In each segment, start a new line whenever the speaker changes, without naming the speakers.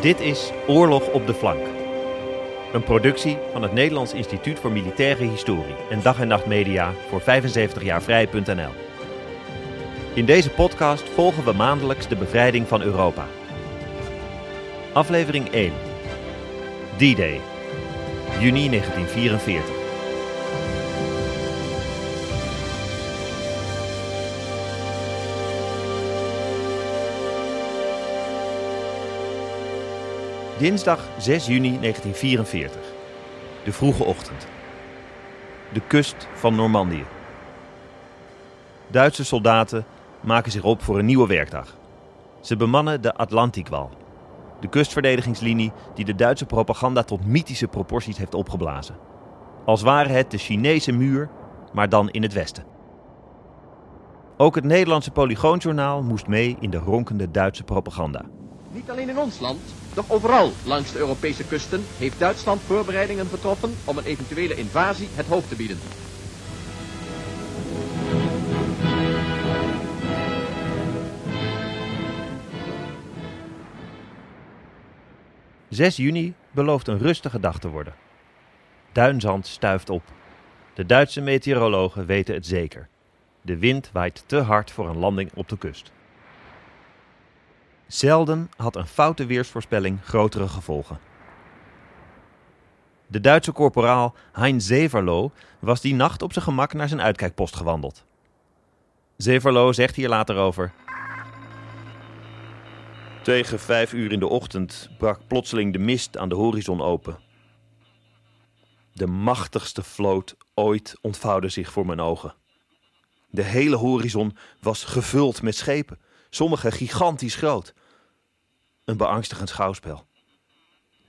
Dit is Oorlog op de Flank. Een productie van het Nederlands Instituut voor Militaire Historie en Dag en Nacht Media voor 75 jaar vrij.nl. In deze podcast volgen we maandelijks de bevrijding van Europa. Aflevering 1. D-Day. Juni 1944. Dinsdag 6 juni 1944. De vroege ochtend. De kust van Normandië. Duitse soldaten maken zich op voor een nieuwe werkdag. Ze bemannen de Atlantikwal, de kustverdedigingslinie die de Duitse propaganda tot mythische proporties heeft opgeblazen. Als ware het de Chinese muur, maar dan in het westen. Ook het Nederlandse Polygoonjournaal moest mee in de ronkende Duitse propaganda.
Niet alleen in ons land, doch overal langs de Europese kusten heeft Duitsland voorbereidingen getroffen om een eventuele invasie het hoofd te bieden.
...6 juni belooft een rustige dag te worden. Duinzand stuift op. De Duitse meteorologen weten het zeker. De wind waait te hard voor een landing op de kust. Zelden had een foute weersvoorspelling grotere gevolgen. De Duitse korporaal Hein Zeverlo was die nacht op zijn gemak naar zijn uitkijkpost gewandeld. Zeverlo zegt hier later over. Tegen vijf uur in de ochtend brak plotseling de mist aan de horizon open. De machtigste vloot ooit ontvouwde zich voor mijn ogen. De hele horizon was gevuld met schepen, sommige gigantisch groot. Een beangstigend schouwspel.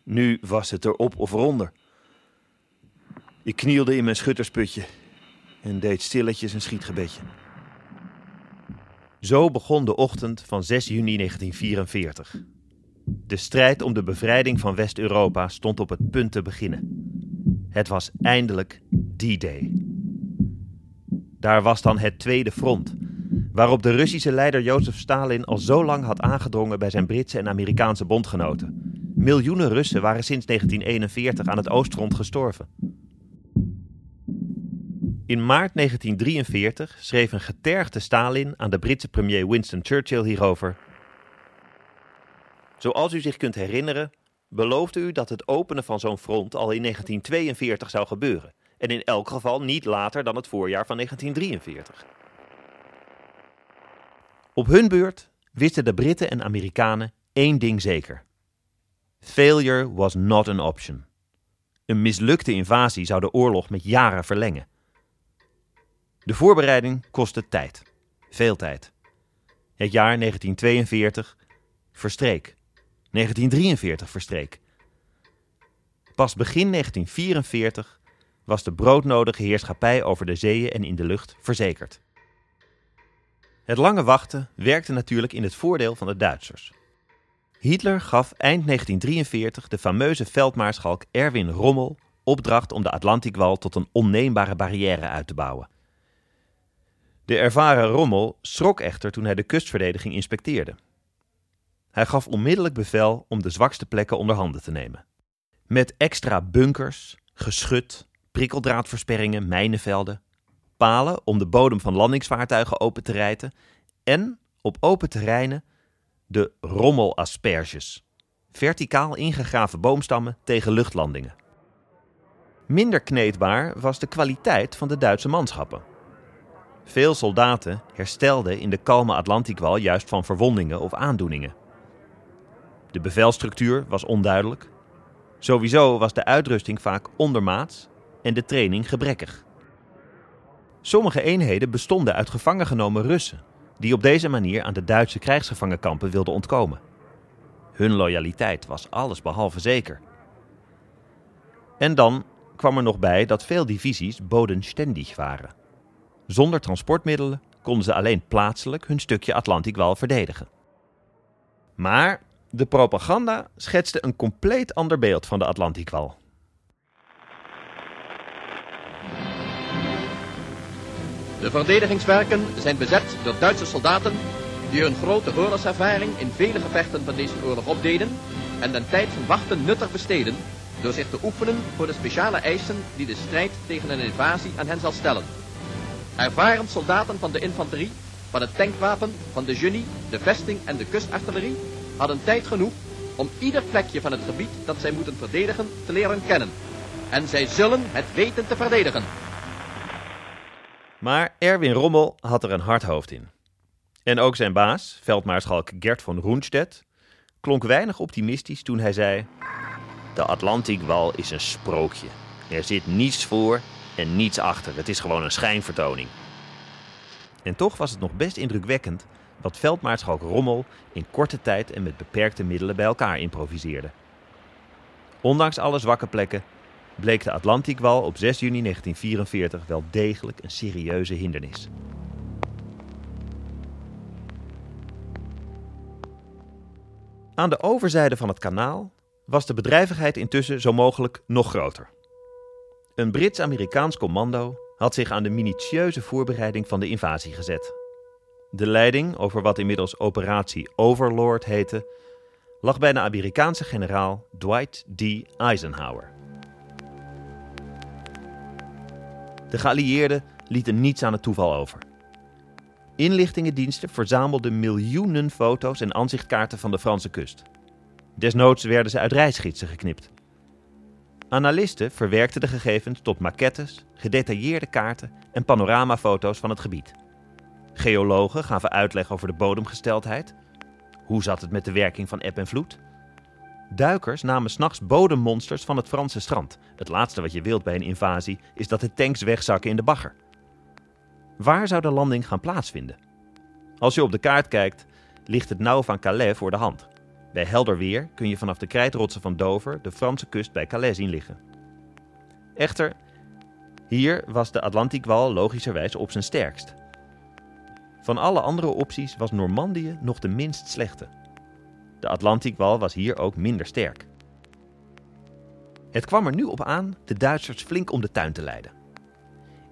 Nu was het erop of eronder. Ik knielde in mijn schuttersputje en deed stilletjes een schietgebedje. Zo begon de ochtend van 6 juni 1944. De strijd om de bevrijding van West-Europa stond op het punt te beginnen. Het was eindelijk D-Day. Daar was dan het tweede front, waarop de Russische leider Jozef Stalin al zo lang had aangedrongen bij zijn Britse en Amerikaanse bondgenoten. Miljoenen Russen waren sinds 1941 aan het oostfront gestorven. In maart 1943 schreef een getergde Stalin aan de Britse premier Winston Churchill hierover. Zoals u zich kunt herinneren, beloofde u dat het openen van zo'n front al in 1942 zou gebeuren. En in elk geval niet later dan het voorjaar van 1943. Op hun beurt wisten de Britten en Amerikanen één ding zeker. Failure was not an option. Een mislukte invasie zou de oorlog met jaren verlengen. De voorbereiding kostte tijd. Veel tijd. Het jaar 1942 verstreek. 1943 verstreek. Pas begin 1944 was de broodnodige heerschappij over de zeeën en in de lucht verzekerd. Het lange wachten werkte natuurlijk in het voordeel van de Duitsers. Hitler gaf eind 1943 de fameuze veldmaarschalk Erwin Rommel opdracht om de Atlantikwal tot een onneembare barrière uit te bouwen. De ervaren Rommel schrok echter toen hij de kustverdediging inspecteerde. Hij gaf onmiddellijk bevel om de zwakste plekken onder handen te nemen. Met extra bunkers, geschut, prikkeldraadversperringen, mijnenvelden, palen om de bodem van landingsvaartuigen open te rijten en op open terreinen de rommelasperges, verticaal ingegraven boomstammen tegen luchtlandingen. Minder kneedbaar was de kwaliteit van de Duitse manschappen. Veel soldaten herstelden in de kalme Atlantikwal juist van verwondingen of aandoeningen. De bevelstructuur was onduidelijk. Sowieso was de uitrusting vaak ondermaats en de training gebrekkig. Sommige eenheden bestonden uit gevangen genomen Russen, die op deze manier aan de Duitse krijgsgevangenkampen wilden ontkomen. Hun loyaliteit was allesbehalve zeker. En dan kwam er nog bij dat veel divisies bodenständig waren. Zonder transportmiddelen konden ze alleen plaatselijk hun stukje Atlantikwal verdedigen. Maar de propaganda schetste een compleet ander beeld van de Atlantikwal.
De verdedigingswerken zijn bezet door Duitse soldaten die hun grote oorlogservaring in vele gevechten van deze oorlog opdeden en den tijd van wachten nuttig besteden door zich te oefenen voor de speciale eisen die de strijd tegen een invasie aan hen zal stellen. Ervaren soldaten van de infanterie, van het tankwapen, van de genie, de vesting en de kustartillerie hadden tijd genoeg om ieder plekje van het gebied dat zij moeten verdedigen te leren kennen. En zij zullen het weten te verdedigen.
Maar Erwin Rommel had er een hard hoofd in. En ook zijn baas, veldmaarschalk Gert von Roenstedt, klonk weinig optimistisch toen hij zei: De Atlantikwal is een sprookje. Er zit niets voor en niets achter. Het is gewoon een schijnvertoning. En toch was het nog best indrukwekkend wat veldmaarschalk Rommel in korte tijd en met beperkte middelen bij elkaar improviseerde. Ondanks alle zwakke plekken bleek de Atlantikwal op 6 juni 1944 wel degelijk een serieuze hindernis. Aan de overzijde van het kanaal was de bedrijvigheid intussen zo mogelijk nog groter. Een Brits-Amerikaans commando had zich aan de minutieuze voorbereiding van de invasie gezet. De leiding over wat inmiddels Operatie Overlord heette, lag bij de Amerikaanse generaal Dwight D. Eisenhower. De geallieerden lieten niets aan het toeval over. Inlichtingendiensten verzamelden miljoenen foto's en aanzichtkaarten van de Franse kust. Desnoods werden ze uit reisgidsen geknipt. Analisten verwerkten de gegevens tot maquettes, gedetailleerde kaarten en panoramafoto's van het gebied. Geologen gaven uitleg over de bodemgesteldheid. Hoe zat het met de werking van eb en vloed? Duikers namen s'nachts bodemmonsters van het Franse strand. Het laatste wat je wilt bij een invasie is dat de tanks wegzakken in de bagger. Waar zou de landing gaan plaatsvinden? Als je op de kaart kijkt, ligt het nauw van Calais voor de hand. Bij helder weer kun je vanaf de krijtrotsen van Dover de Franse kust bij Calais zien liggen. Echter, hier was de Atlantikwal logischerwijs op zijn sterkst. Van alle andere opties was Normandië nog de minst slechte. De Atlantikwal was hier ook minder sterk. Het kwam er nu op aan de Duitsers flink om de tuin te leiden.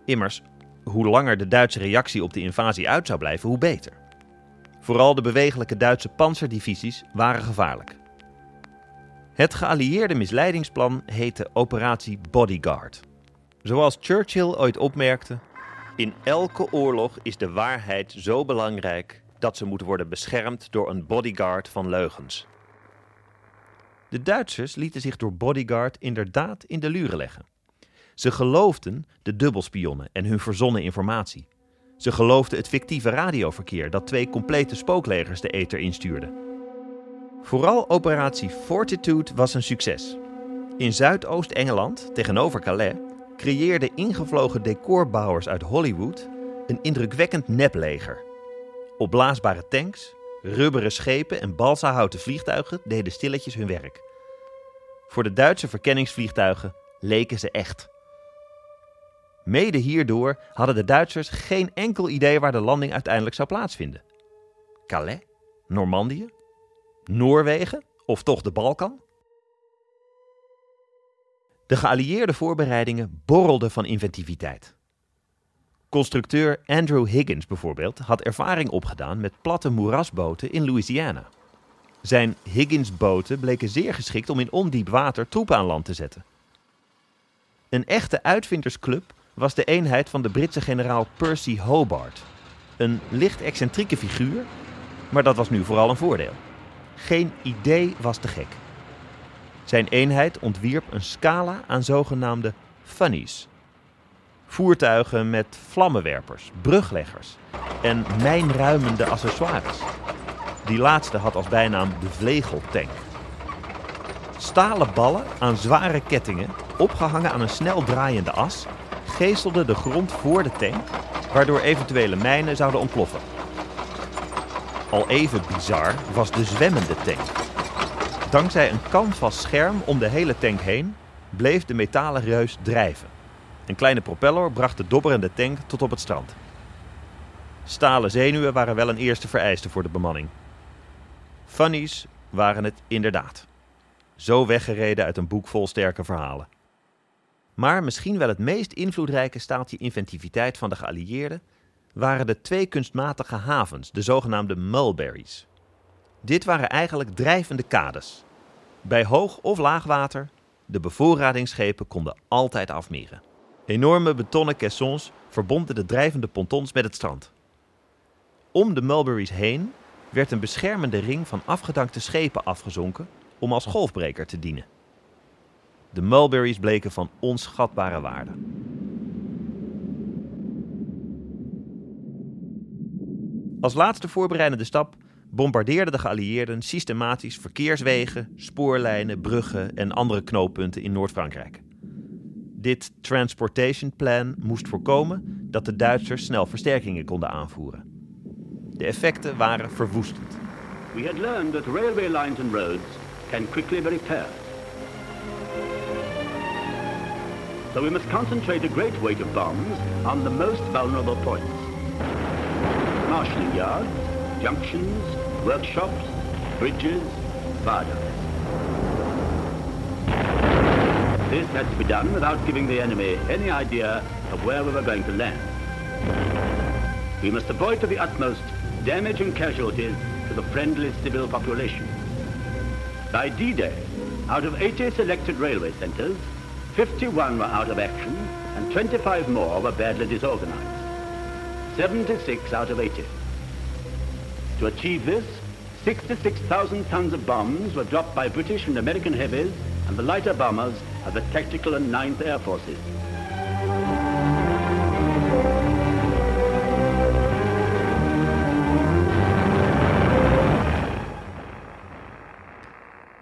Immers, hoe langer de Duitse reactie op de invasie uit zou blijven, hoe beter. Vooral de bewegelijke Duitse panzerdivisies waren gevaarlijk. Het geallieerde misleidingsplan heette Operatie Bodyguard. Zoals Churchill ooit opmerkte: In elke oorlog is de waarheid zo belangrijk dat ze moet worden beschermd door een bodyguard van leugens. De Duitsers lieten zich door bodyguard inderdaad in de luren leggen. Ze geloofden de dubbelspionnen en hun verzonnen informatie. Ze geloofden het fictieve radioverkeer dat twee complete spooklegers de ether instuurde. Vooral operatie Fortitude was een succes. In Zuidoost-Engeland, tegenover Calais, creëerden ingevlogen decorbouwers uit Hollywood een indrukwekkend nepleger. Opblaasbare tanks, rubberen schepen en balsahouten vliegtuigen deden stilletjes hun werk. Voor de Duitse verkenningsvliegtuigen leken ze echt. Mede hierdoor hadden de Duitsers geen enkel idee waar de landing uiteindelijk zou plaatsvinden. Calais? Normandië? Noorwegen? Of toch de Balkan? De geallieerde voorbereidingen borrelden van inventiviteit. Constructeur Andrew Higgins bijvoorbeeld had ervaring opgedaan met platte moerasboten in Louisiana. Zijn Higgins-boten bleken zeer geschikt om in ondiep water troepen aan land te zetten. Een echte uitvindersclub was de eenheid van de Britse generaal Percy Hobart. Een licht excentrieke figuur, maar dat was nu vooral een voordeel. Geen idee was te gek. Zijn eenheid ontwierp een scala aan zogenaamde funnies. Voertuigen met vlammenwerpers, brugleggers en mijnruimende accessoires. Die laatste had als bijnaam de vlegeltank. Stalen ballen aan zware kettingen, opgehangen aan een snel draaiende as, geestelden de grond voor de tank, waardoor eventuele mijnen zouden ontploffen. Al even bizar was de zwemmende tank. Dankzij een canvas scherm om de hele tank heen bleef de metalen reus drijven. Een kleine propeller bracht de dobberende tank tot op het strand. Stalen zenuwen waren wel een eerste vereiste voor de bemanning. Funnies waren het inderdaad. Zo weggereden uit een boek vol sterke verhalen. Maar misschien wel het meest invloedrijke staaltje inventiviteit van de geallieerden waren de twee kunstmatige havens, de zogenaamde mulberries. Dit waren eigenlijk drijvende kades. Bij hoog of laag water, de bevoorradingsschepen konden altijd afmeren. Enorme betonnen caissons verbonden de drijvende pontons met het strand. Om de Mulberries heen werd een beschermende ring van afgedankte schepen afgezonken om als golfbreker te dienen. De Mulberries bleken van onschatbare waarde. Als laatste voorbereidende stap bombardeerden de geallieerden systematisch verkeerswegen, spoorlijnen, bruggen en andere knooppunten in Noord-Frankrijk. Dit transportation plan moest voorkomen dat de Duitsers snel versterkingen konden aanvoeren. De effecten waren verwoestend.
We had learned that railway lines and roads can quickly be repaired. So we must concentrate a great weight of bombs on the most vulnerable points. Marshalling yards, junctions, workshops, bridges, viaducts. This had to be done without giving the enemy any idea of where we were going to land. We must avoid to the utmost damage and casualties to the friendly civil population. By D-Day, out of 80 selected railway centres, 51 were out of action and 25 more were badly disorganized. 76 out of 80. To achieve this, 66,000 tons of bombs were dropped by British and American heavies and the lighter bombers of the Tactical and 9th Air Forces.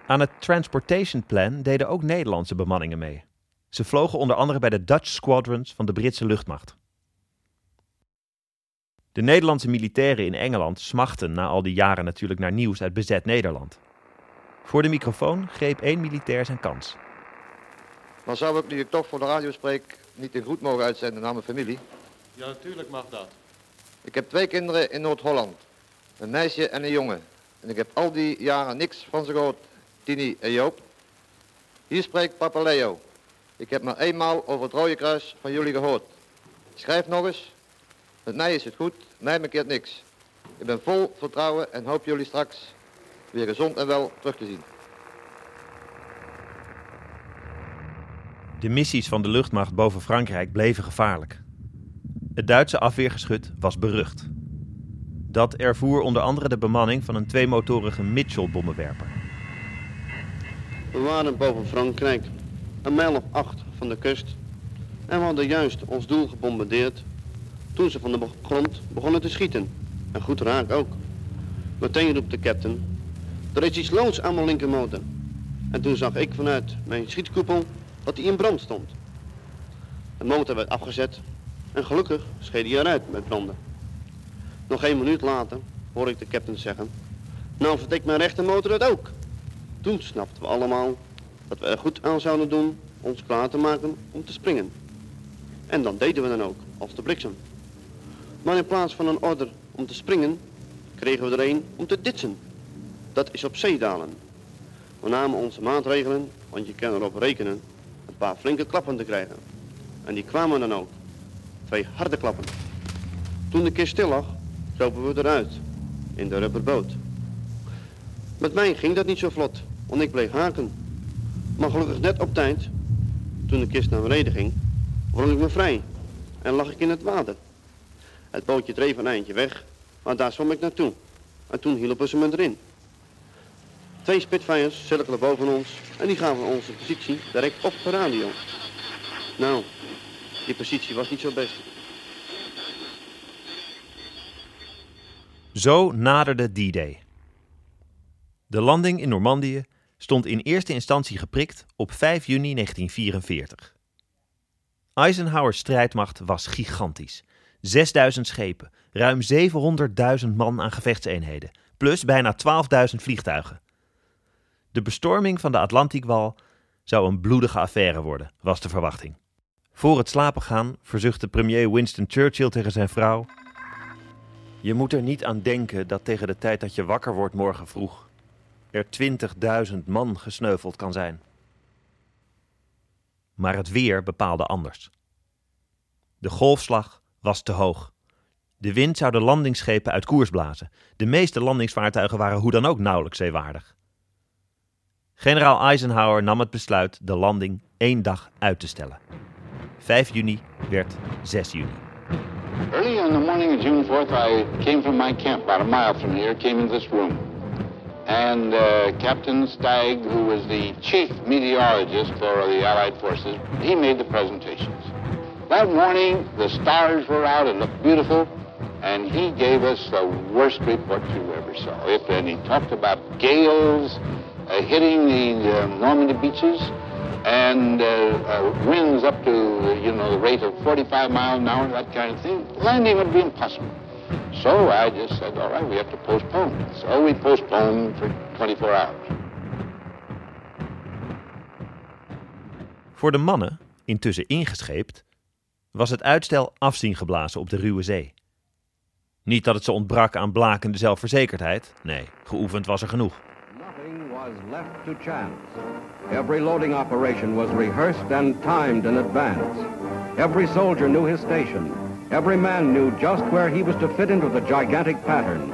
Aan het Transportation Plan deden ook Nederlandse bemanningen mee. Ze vlogen onder andere bij de Dutch Squadrons van de Britse luchtmacht. De Nederlandse militairen in Engeland smachten na al die jaren natuurlijk naar nieuws uit bezet Nederland. Voor de microfoon greep één militair zijn kans.
Dan zou ik, nu ik toch voor de radio spreek, niet een groet mogen uitzenden naar mijn familie.
Ja, natuurlijk mag dat.
Ik heb twee kinderen in Noord-Holland. Een meisje en een jongen. En ik heb al die jaren niks van ze gehoord. Tini en Joop. Hier spreekt papa Leo. Ik heb maar eenmaal over het Rode Kruis van jullie gehoord. Schrijf nog eens. Met mij is het goed, mij bekeert niks. Ik ben vol vertrouwen en hoop jullie straks weer gezond en wel terug te zien.
De missies van de luchtmacht boven Frankrijk bleven gevaarlijk. Het Duitse afweergeschut was berucht. Dat ervoer onder andere de bemanning van een tweemotorige Mitchell-bommenwerper.
We waren boven Frankrijk, een mijl of acht van de kust. En we hadden juist ons doel gebombardeerd toen ze van de grond begonnen te schieten. En goed raak ook. Meteen roept de captain, er is iets loods aan mijn linkermotor. En toen zag ik vanuit mijn schietkoepel dat hij in brand stond. De motor werd afgezet en gelukkig scheed hij eruit met branden. Nog een minuut later hoor ik de captain zeggen, nou verdikt mijn rechtermotor het ook. Toen snapten we allemaal dat we er goed aan zouden doen ons klaar te maken om te springen. En dan deden we dan ook, als de bliksem. Maar in plaats van een order om te springen, kregen we er een om te ditsen. Dat is op zee dalen. We namen onze maatregelen, want je kan erop rekenen, een paar flinke klappen te krijgen. En die kwamen dan ook. Twee harde klappen. Toen de kist stil lag, kropen we eruit, in de rubberboot. Met mij ging dat niet zo vlot, want ik bleef haken. Maar gelukkig net op tijd, toen de kist naar beneden ging, wrong ik me vrij en lag ik in het water. Het bootje dreef een eindje weg, maar daar zwom ik naartoe. En toen hielpen ze me erin. Twee Spitfires cirkelen boven ons en die gaven onze positie direct op de radio. Nou, die positie was niet zo best.
Zo naderde D-Day. De landing in Normandië stond in eerste instantie geprikt op 5 juni 1944. Eisenhower's strijdmacht was gigantisch. 6000 schepen, ruim 700.000 man aan gevechtseenheden, plus bijna 12.000 vliegtuigen. De bestorming van de Atlantiekwal zou een bloedige affaire worden, was de verwachting. Voor het slapen gaan verzuchtte premier Winston Churchill tegen zijn vrouw: Je moet er niet aan denken dat tegen de tijd dat je wakker wordt morgen vroeg er 20.000 man gesneuveld kan zijn. Maar het weer bepaalde anders. De golfslag was te hoog. De wind zou de landingsschepen uit koers blazen. De meeste landingsvaartuigen waren hoe dan ook nauwelijks zeewaardig. Generaal Eisenhower nam het besluit de landing één dag uit te stellen. 5 juni werd 6 juni.
Early in the morning of June 4th, I came from my camp about a mile from here, came into this room. And uh, Captain Stagg, who was the chief meteorologist for the Allied forces, he made the presentations. That morning, the stars were out, it looked beautiful, and he gave us the worst report you ever saw. If, and he talked about gales hitting the uh, Normandy beaches, and uh, uh, winds up to you know the rate of 45 miles an hour, that kind of thing, landing would be impossible. So I just said, all right, we have to postpone. So we postponed for 24 hours.
Voor de mannen, intussen ingescheept, was het uitstel afzien geblazen op de ruwe zee. Niet dat het ze ontbrak aan blakende zelfverzekerdheid. Nee, geoefend was er genoeg.
Was left to chance. Every loading operation was rehearsed and timed in advance. Every soldier knew his station. Every man knew just where he was to fit into the gigantic pattern.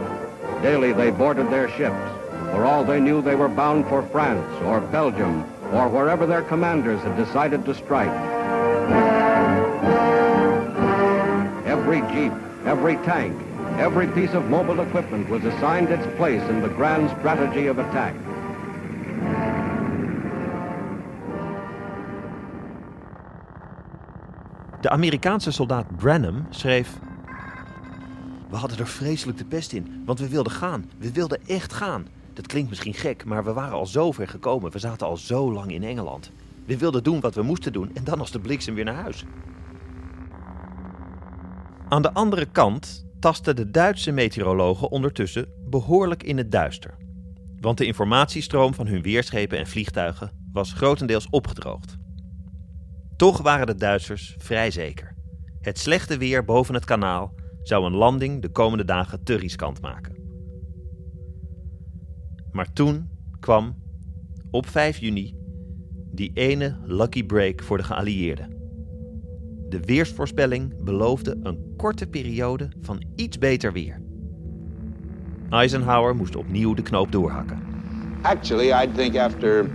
Daily they boarded their ships. For all they knew, they were bound for France or Belgium or wherever their commanders had decided to strike. Every jeep, every tank, every piece of mobile equipment was assigned its place in the grand strategy of attack.
De Amerikaanse soldaat Branham schreef: We hadden er vreselijk de pest in, want we wilden gaan. We wilden echt gaan. Dat klinkt misschien gek, maar we waren al zo ver gekomen. We zaten al zo lang in Engeland. We wilden doen wat we moesten doen en dan als de bliksem weer naar huis. Aan de andere kant tasten de Duitse meteorologen ondertussen behoorlijk in het duister. Want de informatiestroom van hun weerschepen en vliegtuigen was grotendeels opgedroogd. Toch waren de Duitsers vrij zeker. Het slechte weer boven het kanaal zou een landing de komende dagen te riskant maken. Maar toen kwam, op 5 juni, die ene lucky break voor de geallieerden. De weersvoorspelling beloofde een korte periode van iets beter weer. Eisenhower moest opnieuw de knoop doorhakken.
Actually, I think after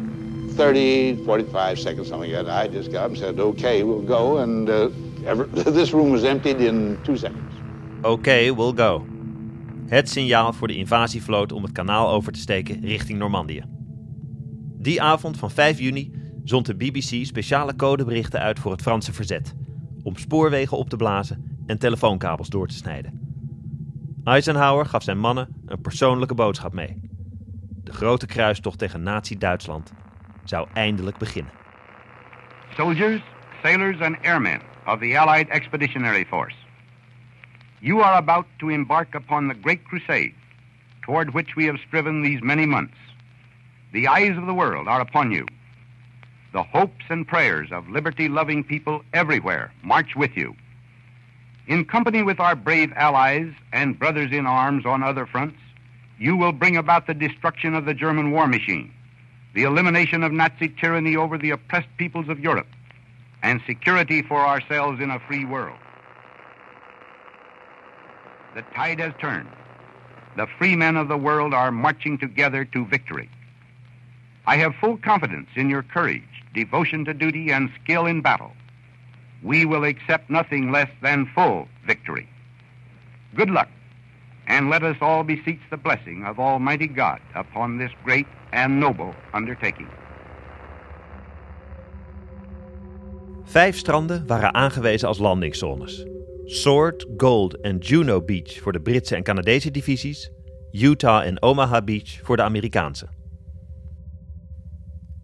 30, 45 seconds, something like that, I just got up and said, okay, we'll go. And uh, this room was emptied in two seconds.
Oké, we'll go. Het signaal voor de invasievloot om het kanaal over te steken richting Normandië. Die avond van 5 juni zond de BBC speciale codeberichten uit voor het Franse verzet. Om spoorwegen op te blazen en telefoonkabels door te snijden. Eisenhower gaf zijn mannen een persoonlijke boodschap mee. De grote kruistocht tegen Nazi-Duitsland zou eindelijk beginnen.
Soldiers, sailors, and airmen of the Allied Expeditionary Force. You are about to embark upon the great crusade toward which we have striven these many months. The eyes of the world are upon you. The hopes and prayers of liberty loving people everywhere march with you. In company with our brave allies and brothers in arms on other fronts, you will bring about the destruction of the German war machine, the elimination of Nazi tyranny over the oppressed peoples of Europe, and security for ourselves in a free world. The tide has turned. The free men of the world are marching together to victory. I have full confidence in your courage, devotion to duty, and skill in battle. We will accept nothing less than full victory. Good luck, and let us all beseech the blessing of Almighty God upon this great and noble undertaking.
Vijf stranden waren aangewezen als landingszones. Sword, Gold en Juno Beach voor de Britse en Canadese divisies, Utah en Omaha Beach voor de Amerikaanse.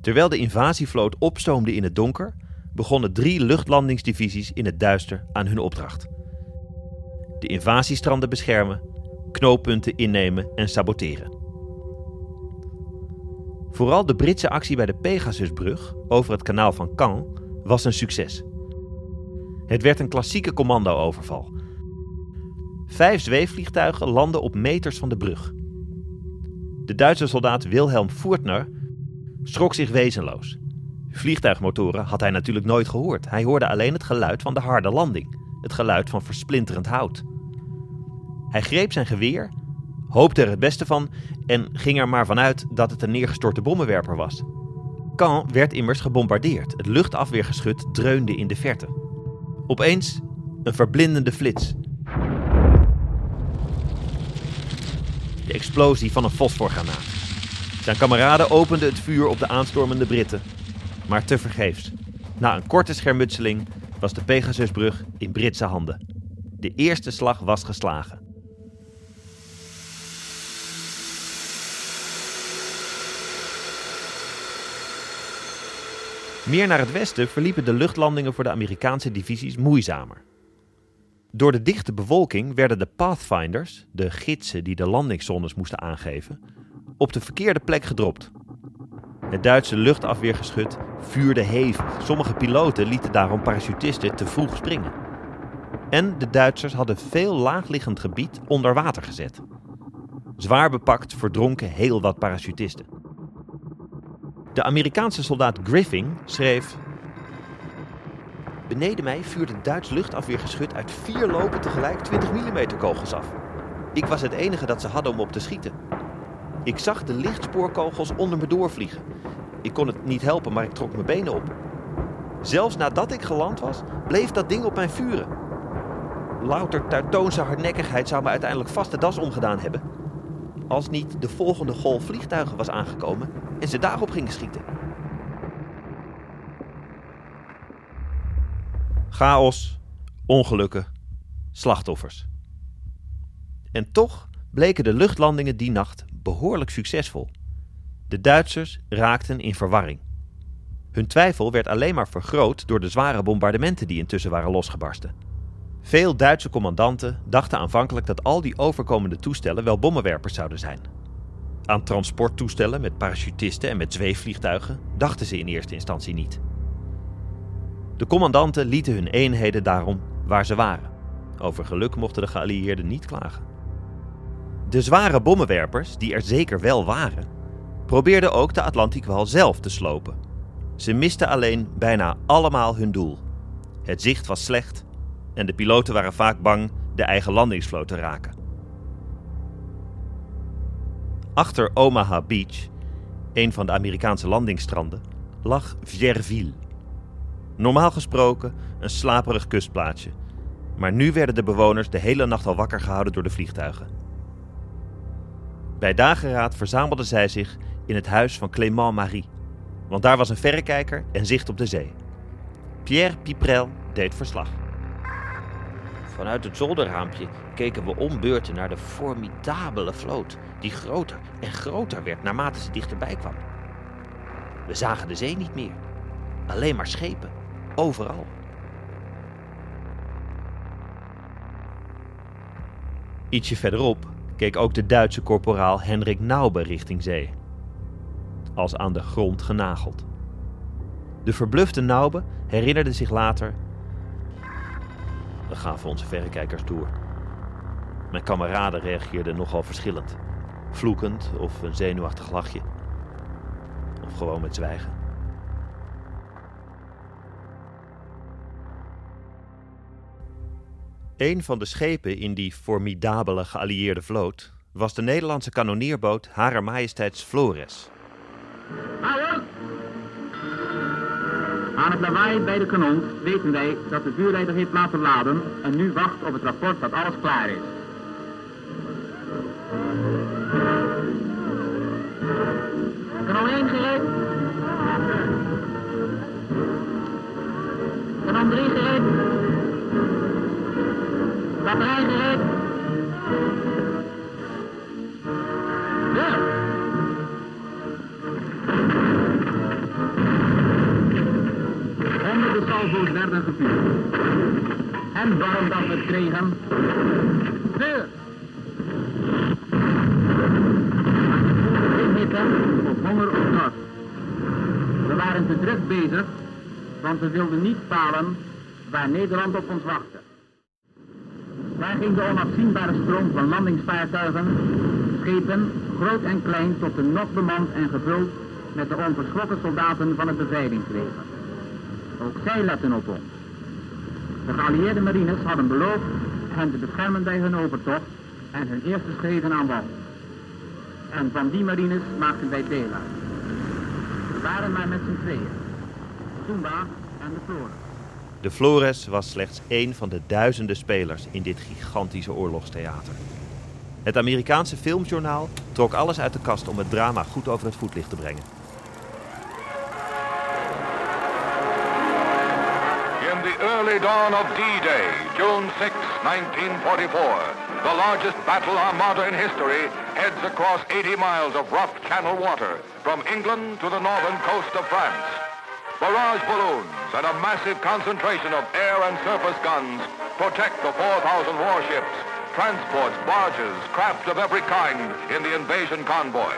Terwijl de invasievloot opstoomde in het donker, begonnen drie luchtlandingsdivisies in het duister aan hun opdracht. De invasiestranden beschermen, knooppunten innemen en saboteren. Vooral de Britse actie bij de Pegasusbrug over het kanaal van Caen was een succes. Het werd een klassieke commando-overval. Vijf zweefvliegtuigen landden op meters van de brug. De Duitse soldaat Wilhelm Furtner schrok zich wezenloos. Vliegtuigmotoren had hij natuurlijk nooit gehoord. Hij hoorde alleen het geluid van de harde landing, het geluid van versplinterend hout. Hij greep zijn geweer, hoopte er het beste van en ging er maar vanuit dat het een neergestorte bommenwerper was. Caen werd immers gebombardeerd. Het luchtafweergeschut dreunde in de verte. Opeens een verblindende flits. De explosie van een fosforgranaat. Zijn kameraden openden het vuur op de aanstormende Britten, maar tevergeefs. Na een korte schermutseling was de Pegasusbrug in Britse handen. De eerste slag was geslagen. Meer naar het westen verliepen de luchtlandingen voor de Amerikaanse divisies moeizamer. Door de dichte bewolking werden de Pathfinders, de gidsen die de landingszones moesten aangeven, op de verkeerde plek gedropt. Het Duitse luchtafweergeschut vuurde hevig. Sommige piloten lieten daarom parachutisten te vroeg springen. En de Duitsers hadden veel laagliggend gebied onder water gezet. Zwaar bepakt verdronken heel wat parachutisten. De Amerikaanse soldaat Griffing schreef. Beneden mij vuurde Duits luchtafweergeschut uit vier lopen tegelijk 20 mm kogels af. Ik was het enige dat ze hadden om op te schieten. Ik zag de lichtspoorkogels onder me doorvliegen. Ik kon het niet helpen, maar ik trok mijn benen op. Zelfs nadat ik geland was, bleef dat ding op mij vuren. Louter Teutoonse hardnekkigheid zou me uiteindelijk vast de das omgedaan hebben. Als niet de volgende golf vliegtuigen was aangekomen en ze daarop gingen schieten. Chaos, ongelukken, slachtoffers. En toch bleken de luchtlandingen die nacht behoorlijk succesvol. De Duitsers raakten in verwarring. Hun twijfel werd alleen maar vergroot door de zware bombardementen die intussen waren losgebarsten. Veel Duitse commandanten dachten aanvankelijk dat al die overkomende toestellen wel bommenwerpers zouden zijn. Aan transporttoestellen met parachutisten en met zweefvliegtuigen dachten ze in eerste instantie niet. De commandanten lieten hun eenheden daarom waar ze waren. Over geluk mochten de geallieerden niet klagen. De zware bommenwerpers, die er zeker wel waren, probeerden ook de Atlantikwal zelf te slopen. Ze misten alleen bijna allemaal hun doel. Het zicht was slecht en de piloten waren vaak bang de eigen landingsvloot te raken. Achter Omaha Beach, een van de Amerikaanse landingsstranden, lag Vierville. Normaal gesproken een slaperig kustplaatsje, maar nu werden de bewoners de hele nacht al wakker gehouden door de vliegtuigen. Bij dageraad verzamelden zij zich in het huis van Clément Marie, want daar was een verrekijker en zicht op de zee. Pierre Piprel deed verslag. Vanuit het zolderraampje keken we om beurten naar de formidabele vloot, die groter en groter werd naarmate ze dichterbij kwam. We zagen de zee niet meer, alleen maar schepen, overal. Ietsje verderop keek ook de Duitse korporaal Henrik Naube richting zee. Als aan de grond genageld. De verblufte Naube herinnerde zich later. We gaven onze verrekijkers door. Mijn kameraden reageerden nogal verschillend. Vloekend of een zenuwachtig lachje. Of gewoon met zwijgen. Een van de schepen in die formidabele geallieerde vloot was de Nederlandse kanonierboot Harer Majesteits Flores.
Aan het lawaai bij de kanon weten wij dat de vuurleider heeft laten laden en nu wacht op het rapport dat alles klaar is. Kanon 1 gereed. Kanon 3 gereed. Batterij gereed. Honderden salvo's werden gevuurd. En waarom dat we kregen? Vuur! Geen hitte, of honger of dorst. We waren te druk bezig, want we wilden niet palen waar Nederland op ons wachtte. Daar ging de onafzienbare stroom van landingsvaartuigen, schepen, groot en klein, tot de nog bemand en gevuld met de onverschrokken soldaten van het bevrijdingsleger. Ook zij letten op ons. De geallieerde marines hadden beloofd hen te beschermen bij hun overtocht en hun eerste schreden aan wal. En van die marines maakten wij deel uit. We waren maar met z'n tweeën. Zumba en de Flores.
De Flores was slechts één van de duizenden spelers in dit gigantische oorlogstheater. Het Amerikaanse filmjournaal trok alles uit de kast om het drama goed over het voetlicht te brengen.
Early dawn of D-Day, June 6, 1944, the largest battle armada in history heads across 80 miles of rough channel water from England to the northern coast of France. Barrage balloons and a massive concentration of air and surface guns protect the 4,000 warships, transports, barges, craft of every kind in the invasion convoy.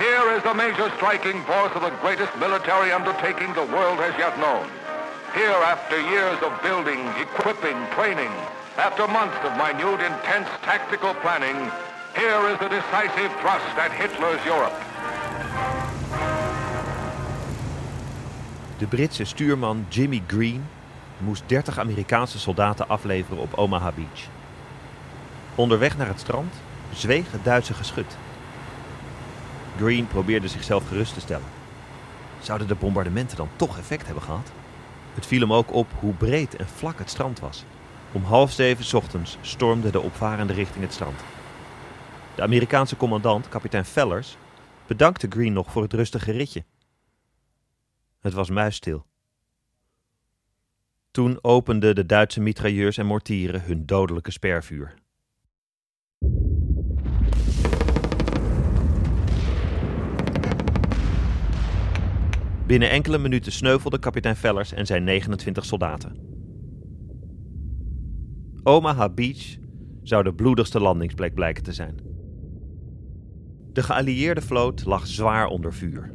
Here is the major striking force of the greatest military undertaking the world has yet known. Here, after years of building, equipping, training, after months of minute, intense tactical planning, here is the decisive thrust at Hitler's Europe.
De Britse stuurman Jimmy Green moest 30 Amerikaanse soldaten afleveren op Omaha Beach. Onderweg naar het strand zweeg het Duitse geschut. Green probeerde zichzelf gerust te stellen. Zouden de bombardementen dan toch effect hebben gehad? Het viel hem ook op hoe breed en vlak het strand was. Om half zeven ochtends stormde de opvarende richting het strand. De Amerikaanse commandant, kapitein Fellers, bedankte Green nog voor het rustige ritje. Het was muisstil. Toen openden de Duitse mitrailleurs en mortieren hun dodelijke spervuur. Binnen enkele minuten sneuvelden kapitein Fellers en zijn 29 soldaten. Omaha Beach zou de bloedigste landingsplek blijken te zijn. De geallieerde vloot lag zwaar onder vuur.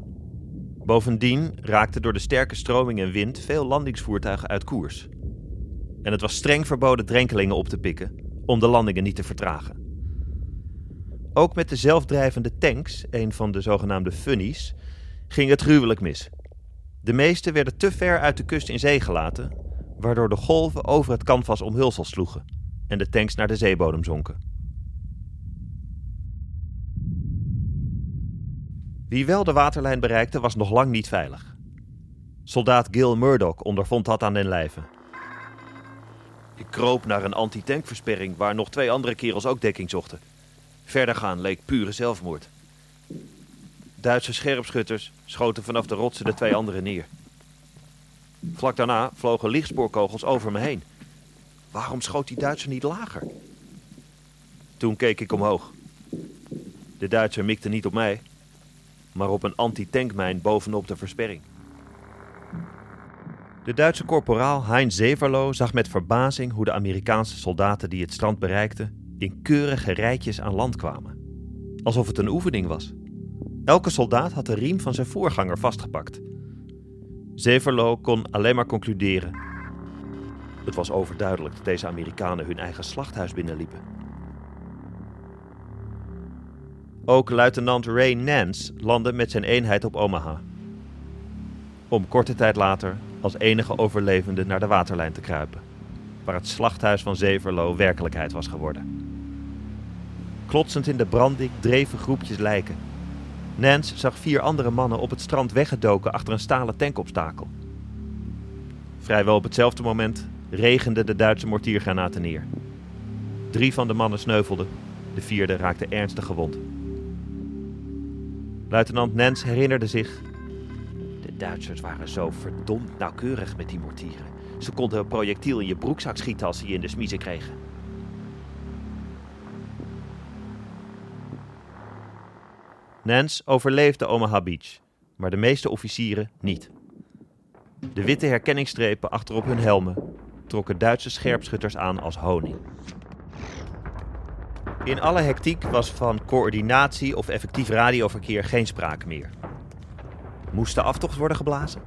Bovendien raakten door de sterke stroming en wind veel landingsvoertuigen uit koers. En het was streng verboden drenkelingen op te pikken om de landingen niet te vertragen. Ook met de zelfdrijvende tanks, een van de zogenaamde funnies, ging het gruwelijk mis. De meeste werden te ver uit de kust in zee gelaten, waardoor de golven over het canvas omhulsel sloegen en de tanks naar de zeebodem zonken. Wie wel de waterlijn bereikte, was nog lang niet veilig. Soldaat Gil Murdoch ondervond dat aan den lijve. Ik kroop naar een anti-tankversperring waar nog twee andere kerels ook dekking zochten. Verder gaan leek pure zelfmoord. Duitse scherpschutters schoten vanaf de rotsen de twee anderen neer. Vlak daarna vlogen lichtspoorkogels over me heen. Waarom schoot die Duitser niet lager? Toen keek ik omhoog. De Duitser mikte niet op mij, maar op een anti-tankmijn bovenop de versperring. De Duitse korporaal Heinz Zeverlo zag met verbazing hoe de Amerikaanse soldaten die het strand bereikten in keurige rijtjes aan land kwamen. Alsof het een oefening was. Elke soldaat had de riem van zijn voorganger vastgepakt. Zeverlo kon alleen maar concluderen. Het was overduidelijk dat deze Amerikanen hun eigen slachthuis binnenliepen. Ook luitenant Ray Nance landde met zijn eenheid op Omaha. Om korte tijd later als enige overlevende naar de waterlijn te kruipen, waar het slachthuis van Zeverlo werkelijkheid was geworden. Klotsend in de branding dreven groepjes lijken. Nance zag vier andere mannen op het strand weggedoken achter een stalen tankobstakel. Vrijwel op hetzelfde moment regenden de Duitse mortiergranaten neer. Drie van de mannen sneuvelden, de vierde raakte ernstig gewond. Luitenant Nance herinnerde zich. De Duitsers waren zo verdomd nauwkeurig met die mortieren. Ze konden een projectiel in je broekzak schieten als ze je in de smiezen kregen. Nance overleefde Omaha Beach, maar de meeste officieren niet. De witte herkenningsstrepen achterop hun helmen trokken Duitse scherpschutters aan als honing. In alle hectiek was van coördinatie of effectief radioverkeer geen sprake meer. Moest de aftocht worden geblazen?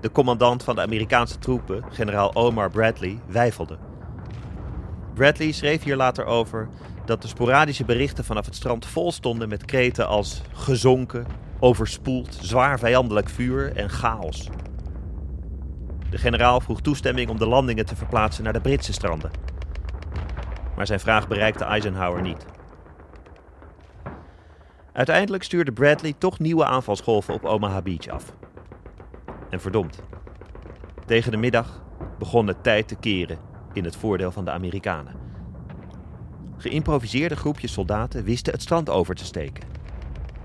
De commandant van de Amerikaanse troepen, generaal Omar Bradley, weifelde. Bradley schreef hier later over dat de sporadische berichten vanaf het strand vol stonden met kreten als gezonken, overspoeld, zwaar vijandelijk vuur en chaos. De generaal vroeg toestemming om de landingen te verplaatsen naar de Britse stranden. Maar zijn vraag bereikte Eisenhower niet. Uiteindelijk stuurde Bradley toch nieuwe aanvalsgolven op Omaha Beach af. En verdomd. Tegen de middag begon het tijd te keren in het voordeel van de Amerikanen. Geïmproviseerde groepjes soldaten wisten het strand over te steken.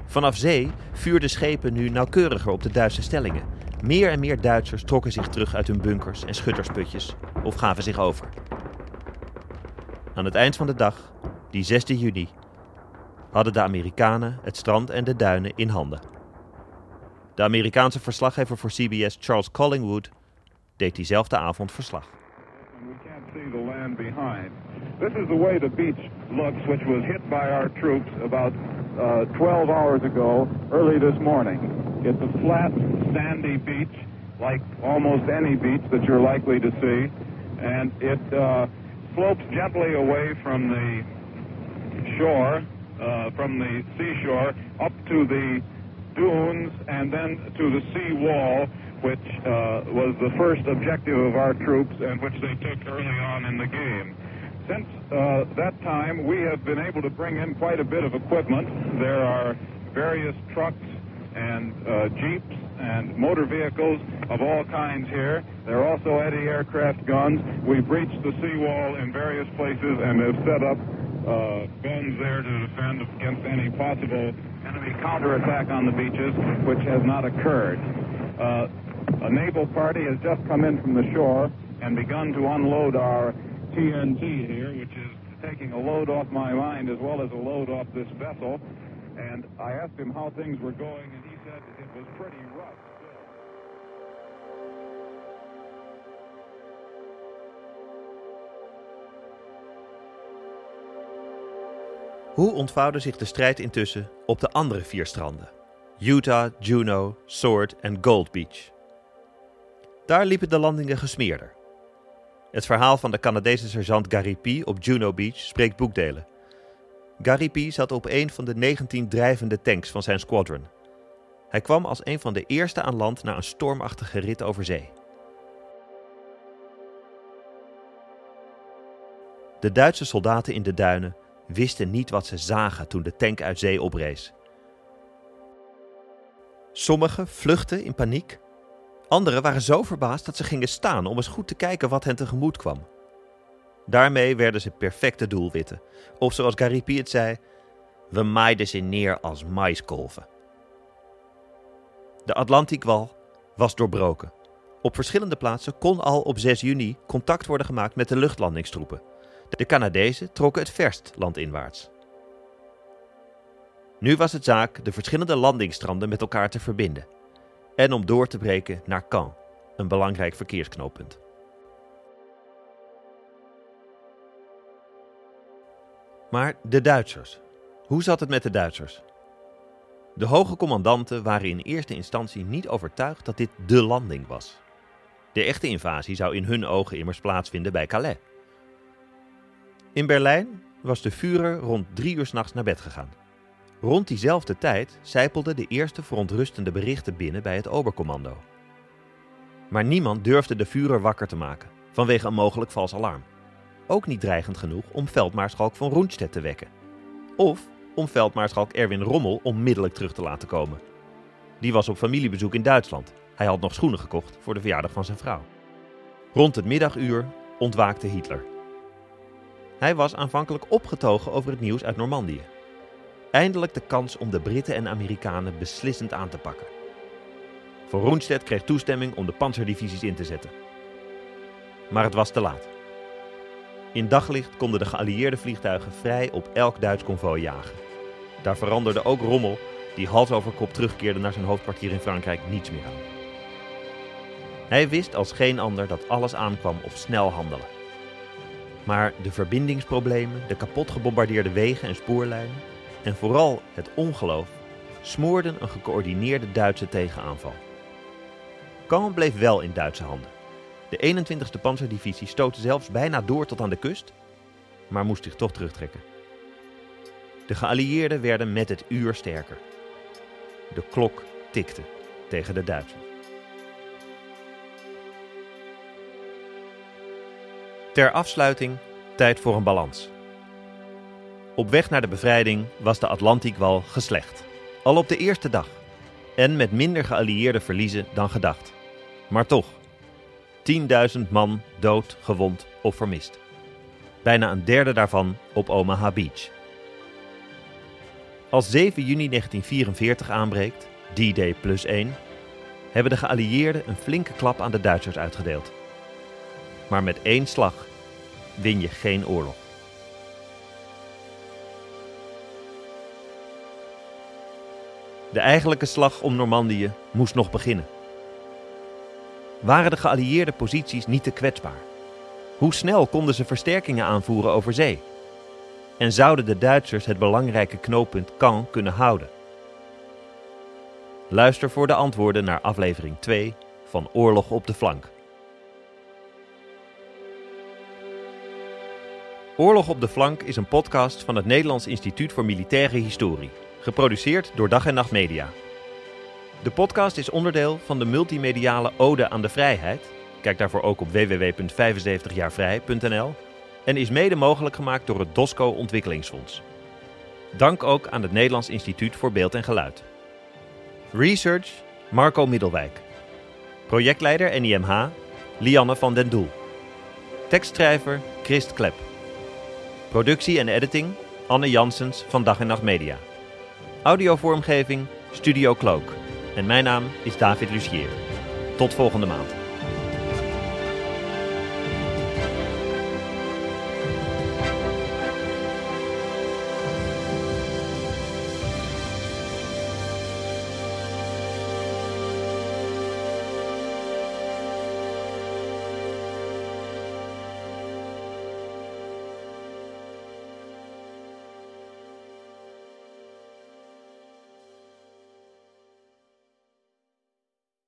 Vanaf zee vuurden schepen nu nauwkeuriger op de Duitse stellingen. Meer en meer Duitsers trokken zich terug uit hun bunkers en schuttersputjes of gaven zich over. Aan het eind van de dag, die 16 juni, hadden de Amerikanen het strand en de duinen in handen. De Amerikaanse verslaggever voor CBS Charles Collingwood deed diezelfde avond verslag.
This is the way the beach looks, which was hit by our troops about uh, 12 hours ago, early this morning. It's a flat, sandy beach, like almost any beach that you're likely to see, and it uh, slopes gently away from the shore, uh, from the seashore, up to the dunes and then to the sea wall, which uh, was the first objective of our troops and which they took early on in the game. Since uh, that time, we have been able to bring in quite a bit of equipment. There are various trucks and uh, jeeps and motor vehicles of all kinds here. There are also anti-aircraft guns. We've breached the seawall in various places and have set up uh, guns there to defend against any possible enemy counterattack on the beaches, which has not occurred. Uh, a naval party has just come in from the shore and begun to unload our TNT here, which is taking a load off my mind as well as a load off this vessel. And I asked him how things were going, and he said it was pretty rough.
Hoe ontvouwde zich de strijd intussen op de andere vier stranden? Utah, Juno, Sword en Gold Beach. Daar liepen de landingen gesmeerder. Het verhaal van de Canadese sergeant Gary P. op Juno Beach spreekt boekdelen. Gary P. zat op een van de 19 drijvende tanks van zijn squadron. Hij kwam als een van de eerste aan land na een stormachtige rit over zee. De Duitse soldaten in de duinen wisten niet wat ze zagen toen de tank uit zee oprees. Sommigen vluchtten in paniek. Anderen waren zo verbaasd dat ze gingen staan om eens goed te kijken wat hen tegemoet kwam. Daarmee werden ze perfecte doelwitten. Of zoals Garipi het zei, we maaiden ze neer als maiskolven. De Atlantiekwal was doorbroken. Op verschillende plaatsen kon al op 6 juni contact worden gemaakt met de luchtlandingstroepen. De Canadezen trokken het verst landinwaarts. Nu was het zaak de verschillende landingsstranden met elkaar te verbinden en om door te breken naar Caen, een belangrijk verkeersknooppunt. Maar de Duitsers. Hoe zat het met de Duitsers? De hoge commandanten waren in eerste instantie niet overtuigd dat dit de landing was. De echte invasie zou in hun ogen immers plaatsvinden bij Calais. In Berlijn was de Führer rond drie uur s'nachts naar bed gegaan. Rond diezelfde tijd zijpelden de eerste verontrustende berichten binnen bij het Oberkommando. Maar niemand durfde de Führer wakker te maken, vanwege een mogelijk vals alarm. Ook niet dreigend genoeg om veldmaarschalk van Rundstedt te wekken. Of om veldmaarschalk Erwin Rommel onmiddellijk terug te laten komen. Die was op familiebezoek in Duitsland. Hij had nog schoenen gekocht voor de verjaardag van zijn vrouw. Rond het middaguur ontwaakte Hitler. Hij was aanvankelijk opgetogen over het nieuws uit Normandië. Eindelijk de kans om de Britten en Amerikanen beslissend aan te pakken. Von Rundstedt kreeg toestemming om de panzerdivisies in te zetten. Maar het was te laat. In daglicht konden de geallieerde vliegtuigen vrij op elk Duits konvooi jagen. Daar veranderde ook Rommel, die hals over kop terugkeerde naar zijn hoofdkwartier in Frankrijk, niets meer aan. Hij wist als geen ander dat alles aankwam op snel handelen. Maar de verbindingsproblemen, de kapot gebombardeerde wegen en spoorlijnen en vooral het ongeloof smoorden een gecoördineerde Duitse tegenaanval. Caen bleef wel in Duitse handen. De 21e panzerdivisie stootte zelfs bijna door tot aan de kust, maar moest zich toch terugtrekken. De geallieerden werden met het uur sterker. De klok tikte tegen de Duitsers. Ter afsluiting tijd voor een balans. Op weg naar de bevrijding was de Atlantiekwal geslecht. Al op de eerste dag. En met minder geallieerde verliezen dan gedacht. Maar toch. 10.000 man dood, gewond of vermist. Bijna een derde daarvan op Omaha Beach. Als 7 juni 1944 aanbreekt, D-Day plus 1, hebben de geallieerden een flinke klap aan de Duitsers uitgedeeld. Maar met één slag win je geen oorlog. De eigenlijke slag om Normandië moest nog beginnen. Waren de geallieerde posities niet te kwetsbaar? Hoe snel konden ze versterkingen aanvoeren over zee? En zouden de Duitsers het belangrijke knooppunt Caen kunnen houden? Luister voor de antwoorden naar aflevering 2 van Oorlog op de Flank. Oorlog op de Flank is een podcast van het Nederlands Instituut voor Militaire Historie, geproduceerd door Dag en Nacht Media. De podcast is onderdeel van de multimediale Ode aan de Vrijheid. Kijk daarvoor ook op www.75jaarvrij.nl en is mede mogelijk gemaakt door het DOSCO Ontwikkelingsfonds. Dank ook aan het Nederlands Instituut voor Beeld en Geluid. Research Marco Middelwijk. Projectleider NIMH Lianne van den Doel. Tekstschrijver Christ Klep. Productie en editing Anne Janssens van Dag en Nacht Media. Audiovormgeving Studio Cloak. En mijn naam is David Lucier. Tot volgende maand.